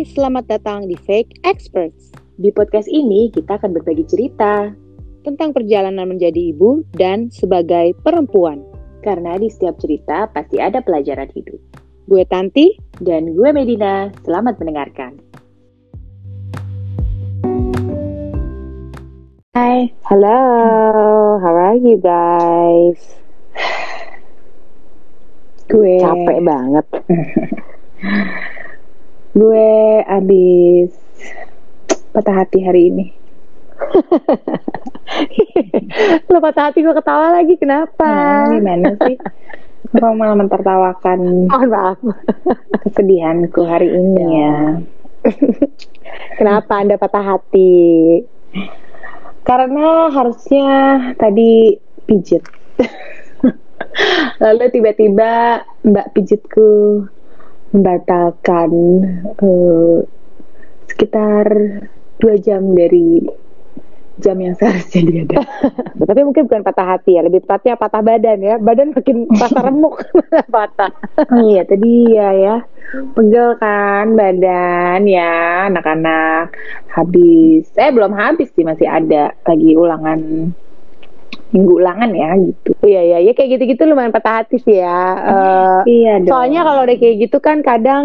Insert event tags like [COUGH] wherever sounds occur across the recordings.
Hai, selamat datang di Fake Experts. Di podcast ini kita akan berbagi cerita tentang perjalanan menjadi ibu dan sebagai perempuan. karena di setiap cerita pasti ada pelajaran hidup. Gue Tanti, Dan gue Medina, selamat mendengarkan. Hai, hello, how are you guys? Gue Capek banget. [LAUGHS] gue abis patah hati hari ini. Lo patah hati gue ketawa lagi, kenapa? Hmm, gimana sih? Kok malah mentertawakan Mohon maaf. kesedihanku hari ini ya? Kenapa Anda patah hati? Karena harusnya tadi pijit. [LAUGHS] Lalu tiba-tiba mbak pijitku membatalkan eh, sekitar dua jam dari jam yang seharusnya dia ada. [LAUGHS] Tapi mungkin bukan patah hati ya, lebih tepatnya patah badan ya. Badan makin patah remuk, [LAUGHS] patah. Oh iya tadi ya ya pegel kan badan ya anak-anak habis eh belum habis sih masih ada lagi ulangan minggu ulangan ya gitu. Iya iya, ya kayak gitu-gitu lumayan patah hati sih ya. Eh, iya dong. Soalnya kalau udah kayak gitu kan kadang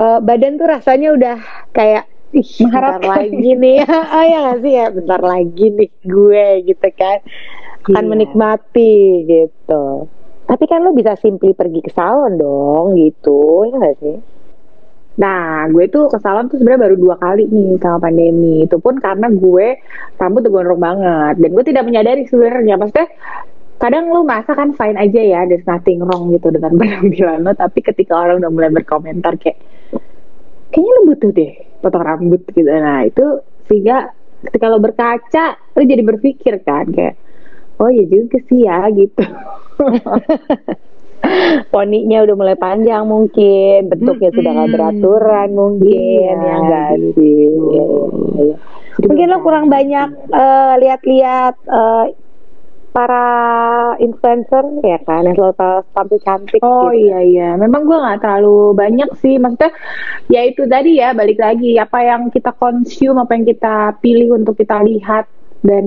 eh, badan tuh rasanya udah kayak Ih, bentar lagi nih. [LAUGHS] Oh ya gak sih? Ya bentar lagi nih gue gitu kan. Akan Iya. menikmati gitu. Tapi kan lo bisa simply pergi ke salon dong gitu. Ya gak sih Nah, gue tuh ke salon tuh sebenarnya baru dua kali nih sama pandemi. Itu pun karena gue rambut udah gondrong banget. Dan gue tidak menyadari sebenarnya. Maksudnya, kadang lu masa kan fine aja ya, there's nothing wrong gitu dengan [LAUGHS] penampilan lo. Tapi ketika orang udah mulai berkomentar kayak, kayaknya lu butuh deh potong rambut gitu. Nah, itu sehingga ketika lo berkaca, lo jadi berpikir kan kayak, oh ya juga sih ya gitu. [LAUGHS] poninya udah mulai panjang mungkin bentuknya sudah gak Mm-mm. beraturan mungkin Iya, ya enggak gitu. sih Iya, iya, iya. Mungkin lo kurang banyak eh, lihat-lihat eh, para influencer ya kan yang selalu ta- tampil cantik Oh gitu. iya iya, memang gue nggak terlalu banyak sih, maksudnya ya itu tadi ya balik lagi apa yang kita consume, apa yang kita pilih untuk kita lihat dan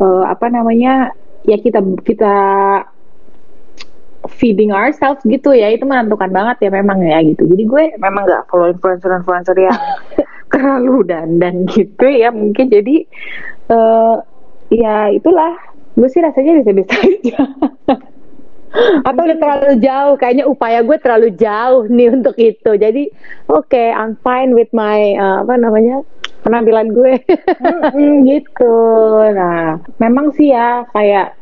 eh, apa namanya ya kita kita feeding ourselves gitu ya itu menentukan banget ya memang ya gitu. Jadi gue memang nggak follow influencer-influencer yang [LAUGHS] terlalu dandan gitu ya mungkin jadi eh ya itulah gue sih rasanya bisa-bisa aja. [LAUGHS] atau udah terlalu jauh kayaknya upaya gue terlalu jauh nih untuk itu jadi oke I'm fine with my eh, apa namanya penampilan gue [LAUGHS] gitu. Nah, memang sih ya kayak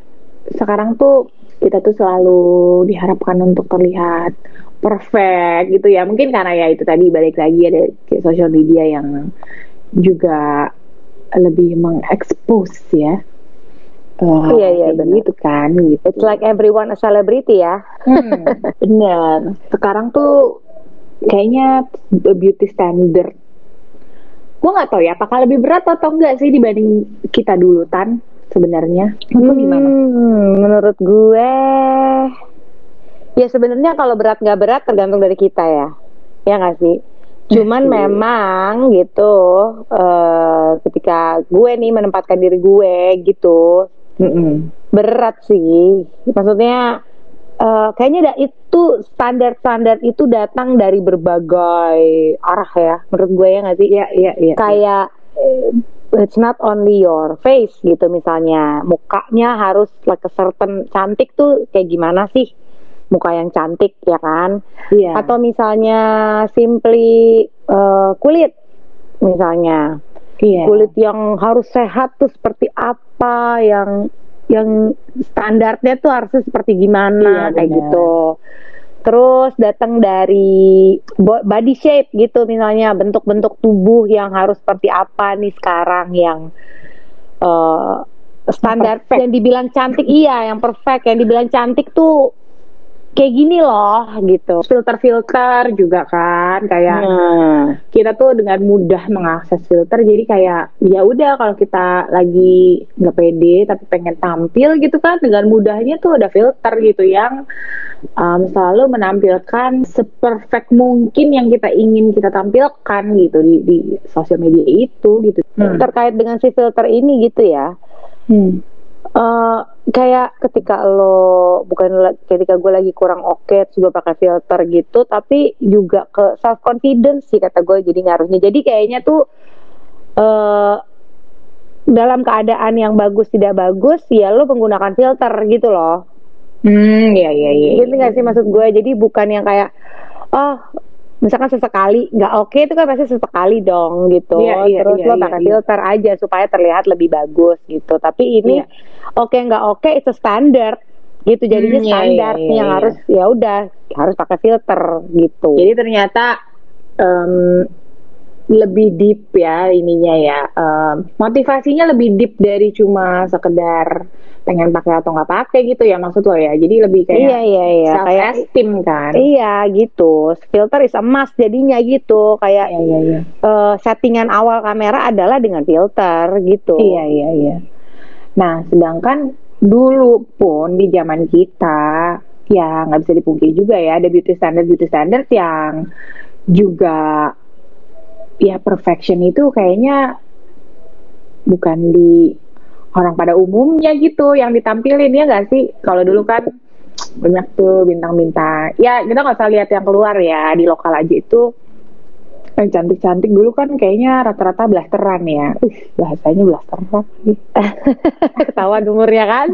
sekarang tuh kita tuh selalu diharapkan untuk terlihat perfect gitu ya. Mungkin karena ya itu tadi balik lagi ada kayak social media yang juga lebih mengekspos ya. Eh, Iya, iya, kayak benar. gitu kan gitu. it's like everyone a celebrity ya Hmm, [LAUGHS] bener. Sekarang tuh kayaknya beauty standard. Gue nggak tahu ya, apakah lebih berat atau enggak sih dibanding kita dulu tan sebenarnya. Gimana? Hmm, menurut gue ya sebenarnya kalau berat nggak berat tergantung dari kita ya ya nggak sih cuman Iya. memang gitu eh, ketika gue nih menempatkan diri gue gitu Mm-mm. berat sih maksudnya eh, kayaknya da- itu standar-standar itu datang dari berbagai arah ya menurut gue ya nggak sih Iya iya iya. kayak it's not only your face gitu misalnya. Mukanya harus like a certain cantik tuh kayak gimana sih? Muka yang cantik ya kan? Iya. atau misalnya simply eh, kulit misalnya. Iya. kulit yang harus sehat tuh seperti apa? Yang yang standarnya tuh harusnya seperti gimana? Iya, kayak gitu terus datang dari bo- body shape gitu misalnya bentuk-bentuk tubuh yang harus seperti apa nih sekarang yang eh, standar perfect. yang dibilang cantik iya yang perfect yang dibilang cantik tuh kayak gini loh gitu filter-filter juga kan kayak nah kita tuh dengan mudah mengakses filter jadi kayak ya udah kalau kita lagi nggak pede tapi pengen tampil gitu kan dengan mudahnya tuh ada filter gitu yang um, selalu menampilkan seperfect mungkin yang kita ingin kita tampilkan gitu di, di sosial media itu gitu. Hmm. Terkait dengan si filter ini gitu ya. Hmm. Uh, kayak ketika lo bukan ketika gue lagi kurang oke okay, juga pakai filter gitu tapi juga ke self confidence sih kata gue jadi ngaruhnya jadi kayaknya tuh uh, dalam keadaan yang bagus tidak bagus ya lo menggunakan filter gitu loh Hmm, iya iya iya. Gitu nggak sih maksud gue? Jadi bukan yang kayak oh misalkan sesekali nggak oke okay, itu kan pasti sesekali dong gitu iya, iya, terus iya, lo iya, pakai iya, filter aja supaya terlihat lebih bagus gitu tapi ini iya. oke okay, nggak oke okay, itu standar gitu jadinya hmm, standar iya, iya, yang iya. harus ya udah harus pakai filter gitu jadi ternyata um, lebih deep ya ininya ya. Um, motivasinya lebih deep dari cuma sekedar pengen pakai atau nggak pakai gitu ya maksud lo ya. Jadi lebih kayak iya iya iya. Self esteem kan. Iya gitu. Filter is emas jadinya gitu. Kayak iya, iya, iya. Uh, settingan awal kamera adalah dengan filter gitu. Iya iya iya. Nah sedangkan dulu pun di zaman kita ya nggak bisa dipungkiri juga ya ada beauty standard beauty standard yang juga ya perfection itu kayaknya bukan di orang pada umumnya gitu yang ditampilin ya nggak sih? Kalau dulu kan banyak tuh bintang-bintang. Ya kita nggak usah lihat yang keluar ya di lokal aja itu yang cantik-cantik dulu kan kayaknya rata-rata blasteran ya. Uh, bahasanya blasteran [LAUGHS] ketahuan umurnya kan?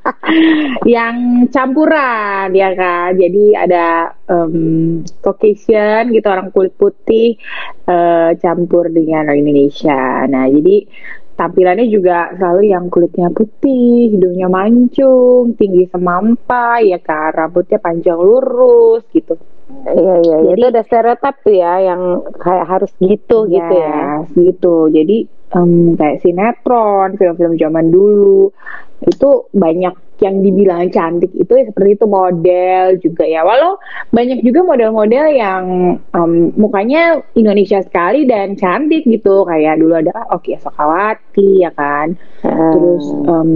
[LAUGHS] Yang campuran ya kan? Jadi ada um, Caucasian gitu orang kulit putih uh, campur dengan orang Indonesia. Nah jadi tampilannya juga selalu yang kulitnya putih, hidungnya mancung, tinggi semampai, ya kan, rambutnya panjang lurus gitu. Iya iya, Jadi, itu ada stereotip ya yang kayak harus gitu yes, gitu ya. gitu. Jadi um, kayak sinetron, film-film zaman dulu itu banyak yang dibilang cantik itu ya seperti itu model juga ya. Walau banyak juga model-model yang um, mukanya Indonesia sekali dan cantik gitu. Kayak dulu ada Oki Sokawati ya kan. Hmm. Terus um,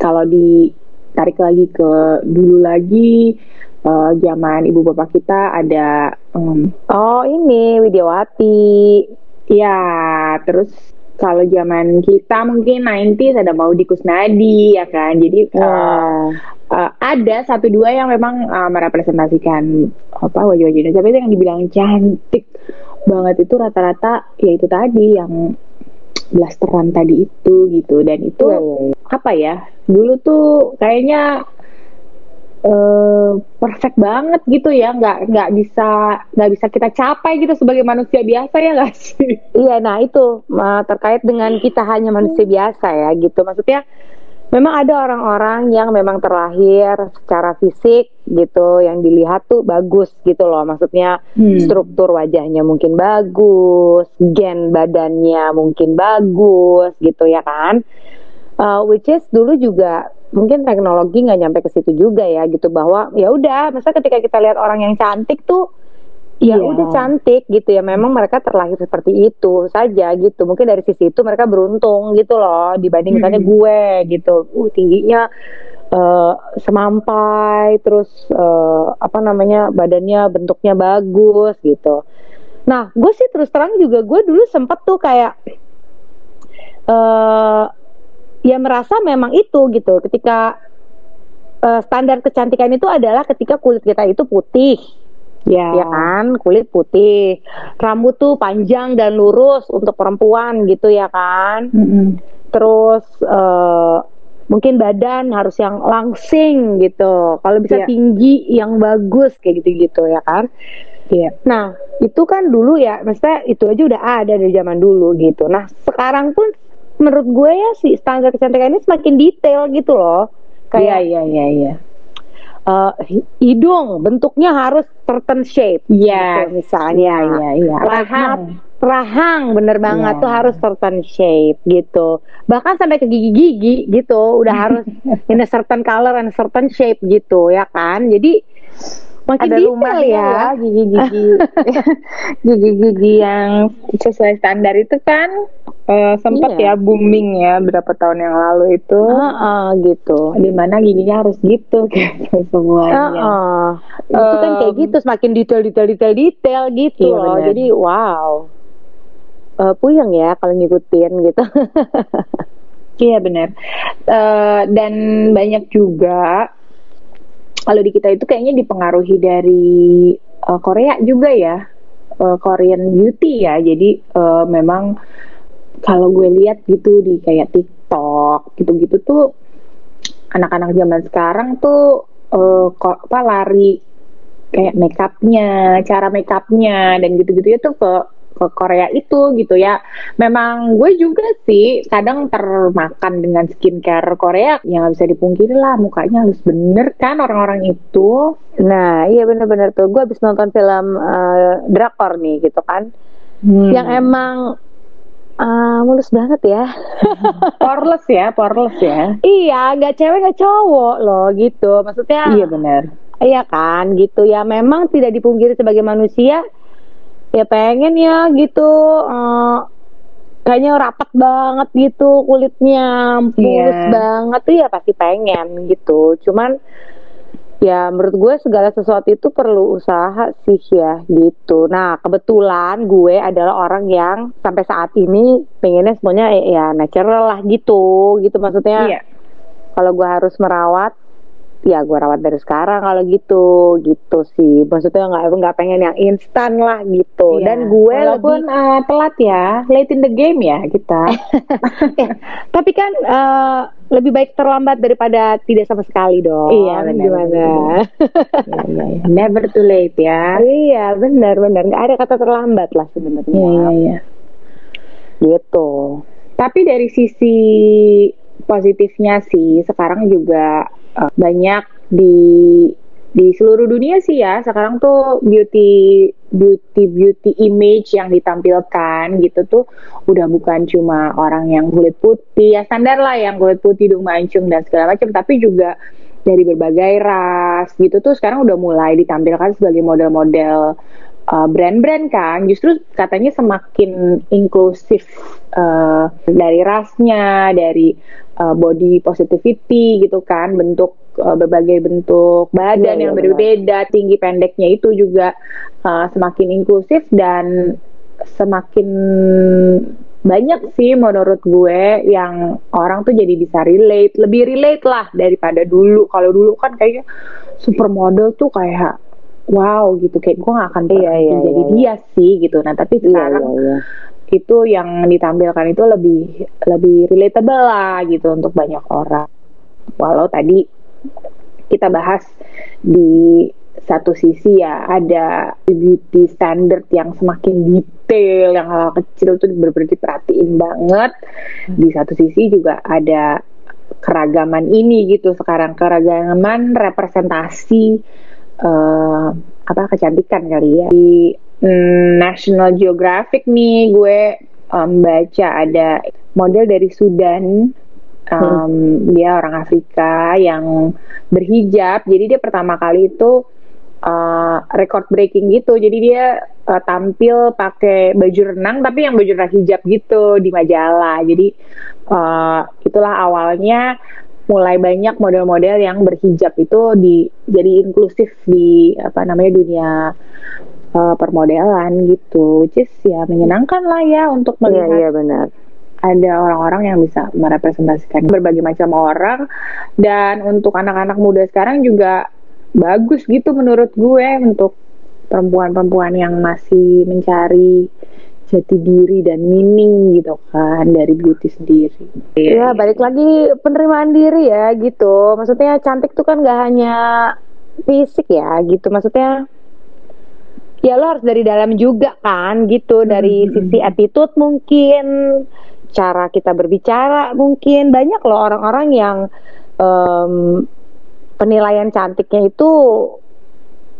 kalau ditarik lagi ke dulu lagi uh, zaman ibu bapak kita ada um, oh ini Widiawati. Ya, terus kalau zaman kita mungkin 90s ada mau di Kusnadi ya kan? Jadi uh, uh, ada satu dua yang memang uh, merepresentasikan apa wajah-wajah Indonesia. Tapi yang dibilang cantik banget itu rata-rata ya itu tadi yang blasteran tadi itu gitu. Dan itu apa ya dulu tuh kayaknya uh, perfect banget gitu ya. Nggak nggak bisa nggak bisa kita capai gitu sebagai manusia biasa ya nggak [LAUGHS] sih? Iya nah itu terkait dengan kita hanya manusia biasa ya gitu. Maksudnya memang ada orang-orang yang memang terlahir secara fisik gitu yang dilihat tuh bagus gitu loh. Maksudnya hmm. struktur wajahnya mungkin bagus gen badannya mungkin bagus gitu ya kan? Uh, which is dulu juga mungkin teknologi nggak nyampe ke situ juga ya gitu. Bahwa ya udah masa ketika kita lihat orang yang cantik tuh ya yeah. udah cantik gitu ya. Memang mereka terlahir seperti itu saja gitu. Mungkin dari sisi itu mereka beruntung gitu loh dibanding hmm. misalnya gue gitu. Uh tingginya uh, semampai terus uh, apa namanya badannya bentuknya bagus gitu. Nah gue sih terus terang juga gue dulu sempet tuh kayak uh, ya merasa memang itu gitu. Ketika uh, standar kecantikan itu adalah ketika kulit kita itu putih. Ya, ya kan? Kulit putih. Rambut tuh panjang dan lurus untuk perempuan gitu ya kan? Mm -hmm. terus uh, mungkin badan harus yang langsing gitu. Kalau bisa yeah. tinggi yang bagus kayak gitu-gitu ya kan? Yeah. nah itu kan dulu ya maksudnya itu aja udah ada dari zaman dulu gitu. Nah sekarang pun menurut gue ya sih standar kecantikan ini semakin detail gitu loh. Kayak iya iya iya Uh, hidung bentuknya harus certain shape yeah. gitu, misalnya. iya iya rahang. Rahang. Bener banget yeah. tuh harus certain shape gitu. Bahkan sampai ke gigi-gigi gitu udah harus [LAUGHS] in a certain color and certain shape gitu ya kan? Jadi Makin ada detail rumahnya ya. ya gigi-gigi [LAUGHS] gigi-gigi yang sesuai standar itu kan eh, sempat Iya. ya booming ya berapa tahun yang lalu itu Heeh, gitu. di mana giginya harus gitu [LAUGHS] gitu semuanya Heeh. Itu kan kayak gitu semakin detail detail detail detail gitu Iya, loh. Jadi wow. Eh, puyeng ya kalau ngikutin gitu. [LAUGHS] Iya benar. Eh, dan banyak juga kalau di kita itu kayaknya dipengaruhi dari eh, Korea juga ya, Eh, Korean beauty ya. Jadi eh, memang kalau gue lihat gitu di kayak TikTok gitu-gitu tuh anak-anak zaman sekarang tuh eh, kok apa lari kayak makeupnya, cara makeupnya dan gitu-gitu itu ke ke Korea itu gitu ya. Memang gue juga sih kadang termakan dengan skincare Korea yang nggak bisa dipungkiri lah mukanya halus bener kan orang-orang itu. Nah, iya bener-bener tuh. Gue habis nonton film eh, drakor nih gitu kan. Hmm. Yang emang eh, mulus banget ya. [LAUGHS] poreless ya, poreless ya. iya, nggak cewek nggak cowok loh gitu. Maksudnya Iya benar. Iya kan, gitu ya. Memang tidak dipungkiri sebagai manusia, ya pengen ya gitu. eh, kayaknya rapat banget gitu kulitnya, mulus Iya. banget tuh ya pasti pengen gitu. Cuman ya menurut gue segala sesuatu itu perlu usaha sih ya gitu. Nah kebetulan gue adalah orang yang sampai saat ini pengennya semuanya ya, natural lah gitu, gitu maksudnya Iya. kalau gue harus merawat ya gue rawat dari sekarang kalau gitu gitu sih maksudnya nggak nggak pengen yang instan lah gitu Iya. dan gue walaupun lebih eh, telat ya, late in the game ya kita. [LAUGHS] eh, tapi kan eh, lebih baik terlambat daripada tidak sama sekali dong Iya, benar, gimana. Iya, iya, iya. Never too late ya. iya benar benar nggak ada kata terlambat lah sebenarnya Iya, iya, iya. gitu Tapi dari sisi positifnya sih sekarang juga eh, banyak di di seluruh dunia sih ya. Sekarang tuh beauty beauty beauty image yang ditampilkan gitu tuh udah bukan cuma orang yang kulit putih ya standar lah yang kulit putih hidung mancung dan segala macam tapi juga dari berbagai ras gitu tuh sekarang udah mulai ditampilkan sebagai model-model uh, brand-brand kan. Justru katanya semakin inklusif uh, dari rasnya dari uh, body positivity gitu kan bentuk uh, berbagai bentuk badan Iya, yang iya, berbeda tinggi pendeknya itu juga uh, semakin inklusif dan semakin banyak sih menurut gue yang orang tuh jadi bisa relate lebih relate lah daripada dulu. Kalau dulu kan kayaknya supermodel tuh kayak wow gitu kayak gue gak akan Iya, pernah iya, jadi iya, dia sih gitu. Nah tapi iya sekarang iya iya itu yang ditampilkan itu lebih lebih relatable lah gitu untuk banyak orang. Walau tadi kita bahas di satu sisi ya ada beauty standard yang semakin detail yang hal kecil tuh benar-benar diperhatiin banget. Di satu sisi juga ada keragaman ini gitu sekarang keragaman representasi eh, apa kecantikan kali ya. Di mm, National Geographic nih gue em, baca ada model dari Sudan. Em, dia orang Afrika yang berhijab. Jadi dia pertama kali itu uh, record breaking gitu. Jadi dia uh, tampil pakai baju renang tapi yang baju renang hijab gitu di majalah. Jadi uh, itulah awalnya mulai banyak model-model yang berhijab itu di jadi inklusif di apa namanya dunia uh, permodelan gitu which is ya menyenangkan lah ya untuk iya melihat iya benar ada orang-orang yang bisa merepresentasikan berbagai macam orang dan untuk anak-anak muda sekarang juga bagus gitu menurut gue untuk perempuan-perempuan yang masih mencari jati diri dan meaning gitu kan dari beauty sendiri. Ya balik lagi penerimaan diri ya gitu. Maksudnya cantik tuh kan gak hanya fisik ya gitu. Maksudnya ya lo harus dari dalam juga kan gitu. Dari Hmm. sisi attitude mungkin, cara kita berbicara mungkin banyak loh orang-orang yang em, penilaian cantiknya itu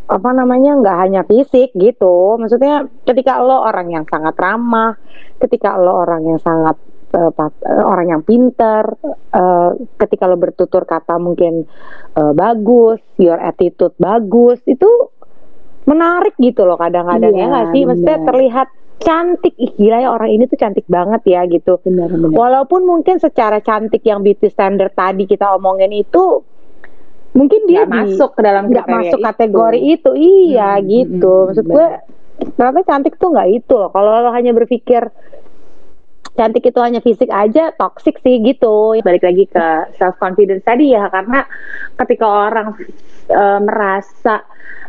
apa namanya nggak hanya fisik gitu maksudnya ketika lo orang yang sangat ramah ketika lo orang yang sangat eh, eh, orang yang pinter eh, ketika lo bertutur kata mungkin eh, bagus your attitude bagus itu menarik gitu loh kadang-kadang Iya, ya nggak sih? Maksudnya benar. terlihat cantik. Ih gila ya orang ini tuh cantik banget ya gitu. Benar benar. Walaupun mungkin secara cantik yang beauty standard tadi kita omongin itu mungkin dia di- masuk ke dalam nggak masuk kategori itu. Iya Hmm, gitu. hmm, maksud benar. gue ternyata cantik tuh nggak itu loh. Kalau lo hanya berpikir cantik itu hanya fisik aja toxic sih gitu. Balik lagi ke self confidence tadi ya karena ketika orang eh, merasa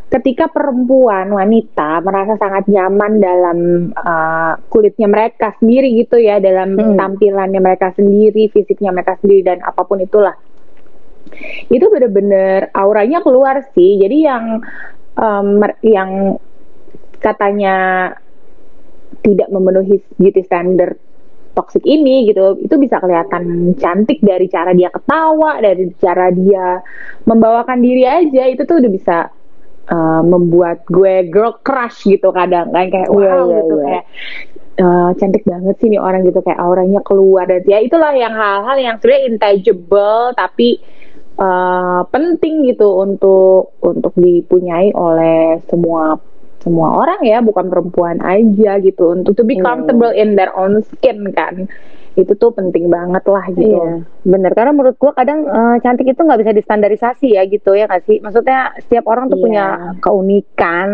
ketika perempuan wanita merasa sangat nyaman dalam eh, kulitnya mereka sendiri gitu ya dalam Hmm. tampilannya mereka sendiri fisiknya mereka sendiri dan apa pun itulah itu bener-bener auranya keluar sih jadi yang mer- yang katanya tidak memenuhi beauty standard toxic ini gitu itu bisa kelihatan cantik dari cara dia ketawa dari cara dia membawakan diri aja itu tuh udah bisa uh, membuat gue girl crush gitu kadang kan kayak wow Iya, iya, gitu iya. kayak uh, cantik banget sih nih orang gitu kayak auranya keluar dan ya itulah yang hal-hal yang sebenarnya intangible tapi uh, penting gitu untuk untuk dipunyai oleh semua semua orang ya bukan perempuan aja gitu untuk to be Iya, comfortable in their own skin kan itu tuh penting banget lah gitu Iya, bener. Karena menurut gua kadang eh, cantik itu nggak bisa distandarisasi ya gitu ya nggak sih? Maksudnya setiap orang tuh Iya. punya keunikan,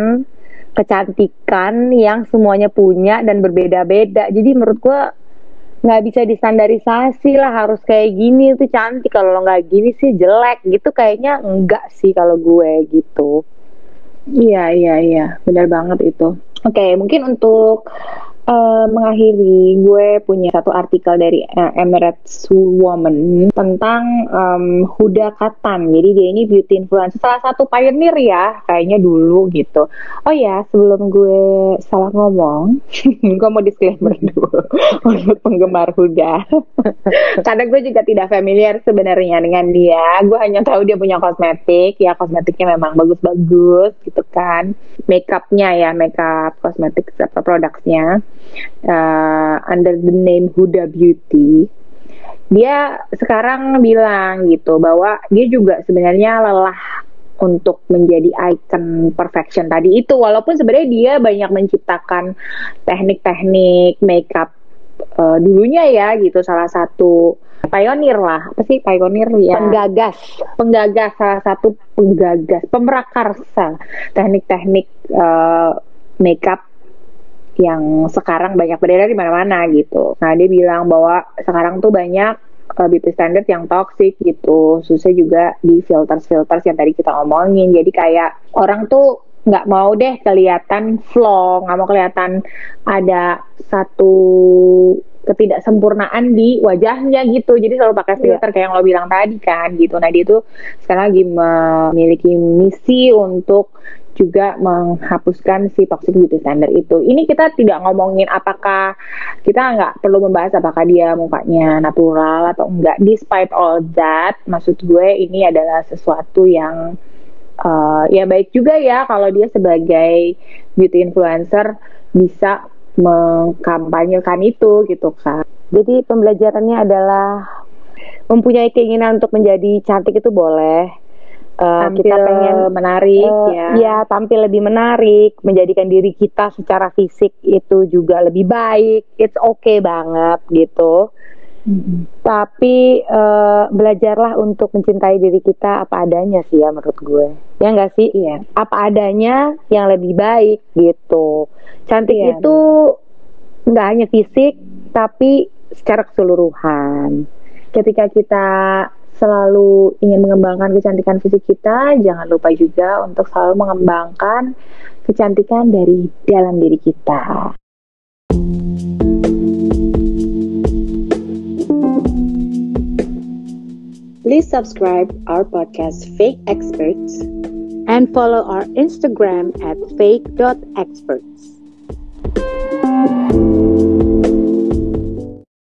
kecantikan yang semuanya punya dan berbeda-beda. Jadi menurut gua nggak bisa distandarisasi lah harus kayak gini tuh cantik kalau nggak gini sih jelek gitu kayaknya enggak sih kalau gue gitu. Iya iya iya, benar banget itu. Oke, mungkin untuk eh, mengakhiri, gue punya satu artikel dari eh, Emirates Woman tentang em, Huda Katan. Jadi dia ini beauty influencer, salah satu pioneer ya, kayaknya dulu gitu. Oh ya, sebelum gue salah ngomong, [LAUGHS] gue mau disclaimer dulu [LAUGHS] untuk penggemar Huda. [LAUGHS] Karena gue juga tidak familiar sebenarnya dengan dia. Gue hanya tahu dia punya kosmetik, ya kosmetiknya memang bagus-bagus gitu kan. Makeupnya ya, makeup kosmetik apa produknya uh, under the name Huda Beauty. Dia sekarang bilang gitu bahwa dia juga sebenarnya lelah untuk menjadi icon perfection tadi itu walaupun sebenarnya dia banyak menciptakan teknik-teknik makeup uh, dulunya ya gitu salah satu pionir lah apa sih pionir ya Penggagas. penggagas salah satu penggagas pemrakarsa teknik-teknik uh, makeup yang sekarang banyak beredar di mana-mana gitu. Nah dia bilang bahwa sekarang tuh banyak uh, beauty standard yang toxic gitu. Susah juga di filters-filters yang tadi kita omongin. Jadi kayak orang tuh nggak mau deh kelihatan flaw, nggak mau kelihatan ada satu ketidaksempurnaan di wajahnya gitu. Jadi selalu pakai filter kayak yang lo bilang tadi kan gitu. Nah dia tuh sekarang lagi memiliki misi untuk juga menghapuskan si toxic beauty standard itu. Ini kita tidak ngomongin apakah kita nggak perlu membahas apakah dia mukanya natural atau enggak. Despite all that, maksud gue ini adalah sesuatu yang uh, ya baik juga ya kalau dia sebagai beauty influencer bisa mengkampanyekan itu gitu kan. Jadi pembelajarannya adalah mempunyai keinginan untuk menjadi cantik itu boleh. Eh, Tampil kita pengen menarik eh, ya. ya tampil lebih menarik, menjadikan diri kita secara fisik itu juga lebih baik. It's okay banget gitu. Mm-mm. Tapi eh, belajarlah untuk mencintai diri kita apa adanya sih ya menurut gue. Ya enggak sih? Iya. Apa adanya yang lebih baik gitu. Cantik Iya, itu nggak hanya fisik tapi secara keseluruhan. ketika kita selalu ingin mengembangkan kecantikan fisik kita, jangan lupa juga untuk selalu mengembangkan kecantikan dari dalam diri kita. Please subscribe our podcast Fake Experts And follow our Instagram at fake.experts.